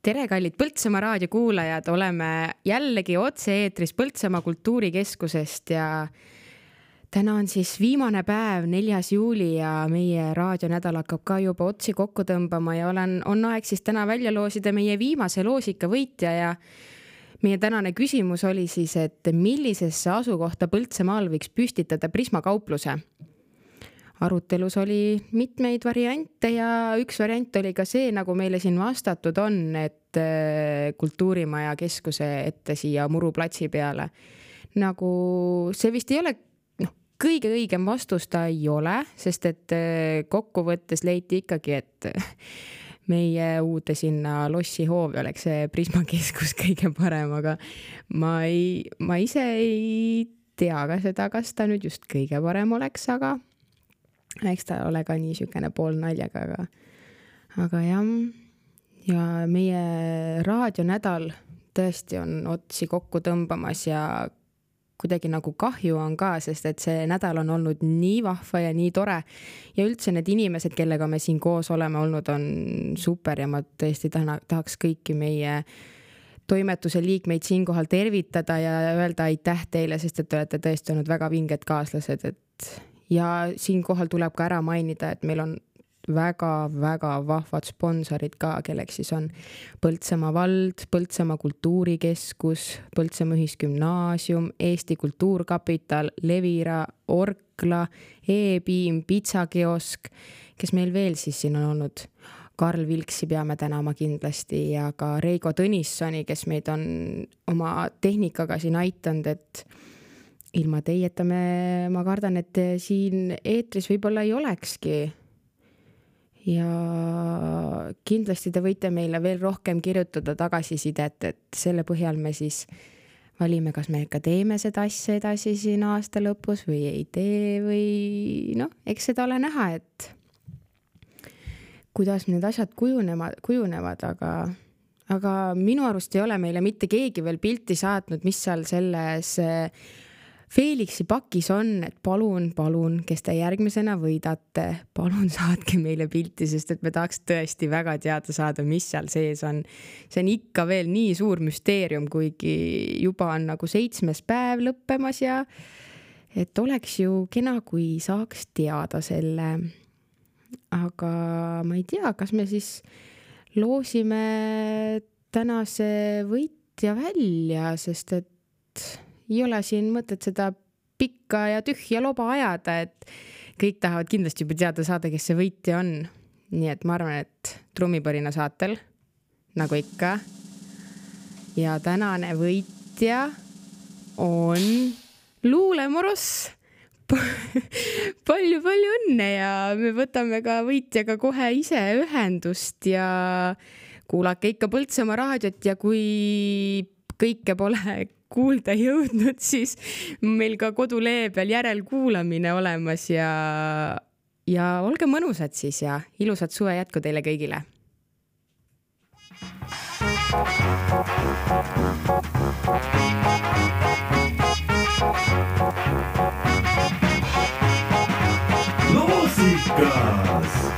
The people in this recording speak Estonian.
tere, kallid Põltsamaa raadiokuulajad, oleme jällegi otse-eetris Põltsamaa Kultuurikeskusest ja täna on siis viimane päev, neljas juuli ja meie raadionädal hakkab ka juba otsi kokku tõmbama ja olen, on aeg siis täna välja loosida meie viimase loosika võitja ja meie tänane küsimus oli siis, et millisesse asukohta Põltsamaal võiks püstitada Prisma kaupluse arutelus oli mitmeid variante ja üks variant oli ka see, nagu meile siin vastatud on, et äh, kultuurimaja keskuse ette siia Muru platsi peale. nagu see vist ei ole noh, kõige õigem vastus ta ei ole, sest et äh, kokkuvõttes leiti ikkagi, et meie uude sinna lossihoovi oleks see Prisma keskus kõige parem, aga ma ei, ma ise ei tea ka seda, kas ta nüüd just kõige parem oleks, aga eks ta ole ka niisugune poolnaljaga, aga, aga jah. ja meie raadionädal tõesti on otsi kokku tõmbamas ja kuidagi nagu kahju on ka, sest et see nädal on olnud nii vahva ja nii tore. ja üldse need inimesed, kellega me siin koos oleme olnud, on super ja ma tõesti tahaks kõiki meie toimetuse liikmeid siinkohal tervitada ja öelda aitäh teile, sest et te olete tõesti olnud väga vinged kaaslased, et ja siinkohal tuleb ka ära mainida, et meil on väga-väga vahvad sponsorid ka, kelleks siis on Põltsamaa vald, Põltsamaa kultuurikeskus, Põltsamaa ühisgümnaasium, Eesti Kultuurkapital, Levira, Orkla e, E-piim, pitsakiosk, kes meil veel siis siin on olnud? Karl Vilksi peame tänama kindlasti ja ka Reigo Tõnissoni, kes meid on oma tehnikaga siin aidanud, et ilma teieta me, ma kardan, et siin eetris võib-olla ei olekski. Ja kindlasti te võite meile veel rohkem kirjutada tagasisidet, et selle põhjal me siis valime, kas me ikka teeme seda asja edasi siin aasta lõpus või ei tee või noh, eks seda ole näha, et kuidas need asjad kujunema, kujunevad, aga, aga minu arust ei ole meile mitte keegi veel pilti saatnud, mis seal selles äh, Felixi pakis on, et palun, palun, kes te järgmisena võidate, palun saatke meile pilti, sest et me tahaks tõesti väga teada saada, mis seal sees on. see on ikka veel nii suur müsteerium, kuigi juba on nagu seitsmes päev lõppemas ja et oleks ju kena, kui saaks teada selle. aga ma ei tea, kas me siis loosime tänase võitja välja, sest et ei ole siin mõtet seda pikka ja tühja loba ajada, et kõik tahavad kindlasti juba teada saada, kes see võitja on. nii et ma arvan, et trummipõrina saatel, nagu ikka. ja tänane võitja on Luule Moros palju-palju õnne ja me võtame ka võitjaga kohe ise ühendust ja kuulake ikka Põltsamaa raadiot ja kui kõike pole kuulda jõudnud, siis meil ka kodulehe peal järelkuulamine olemas ja, ja olge mõnusad siis ja ilusat suve jätku teile kõigile. loosikas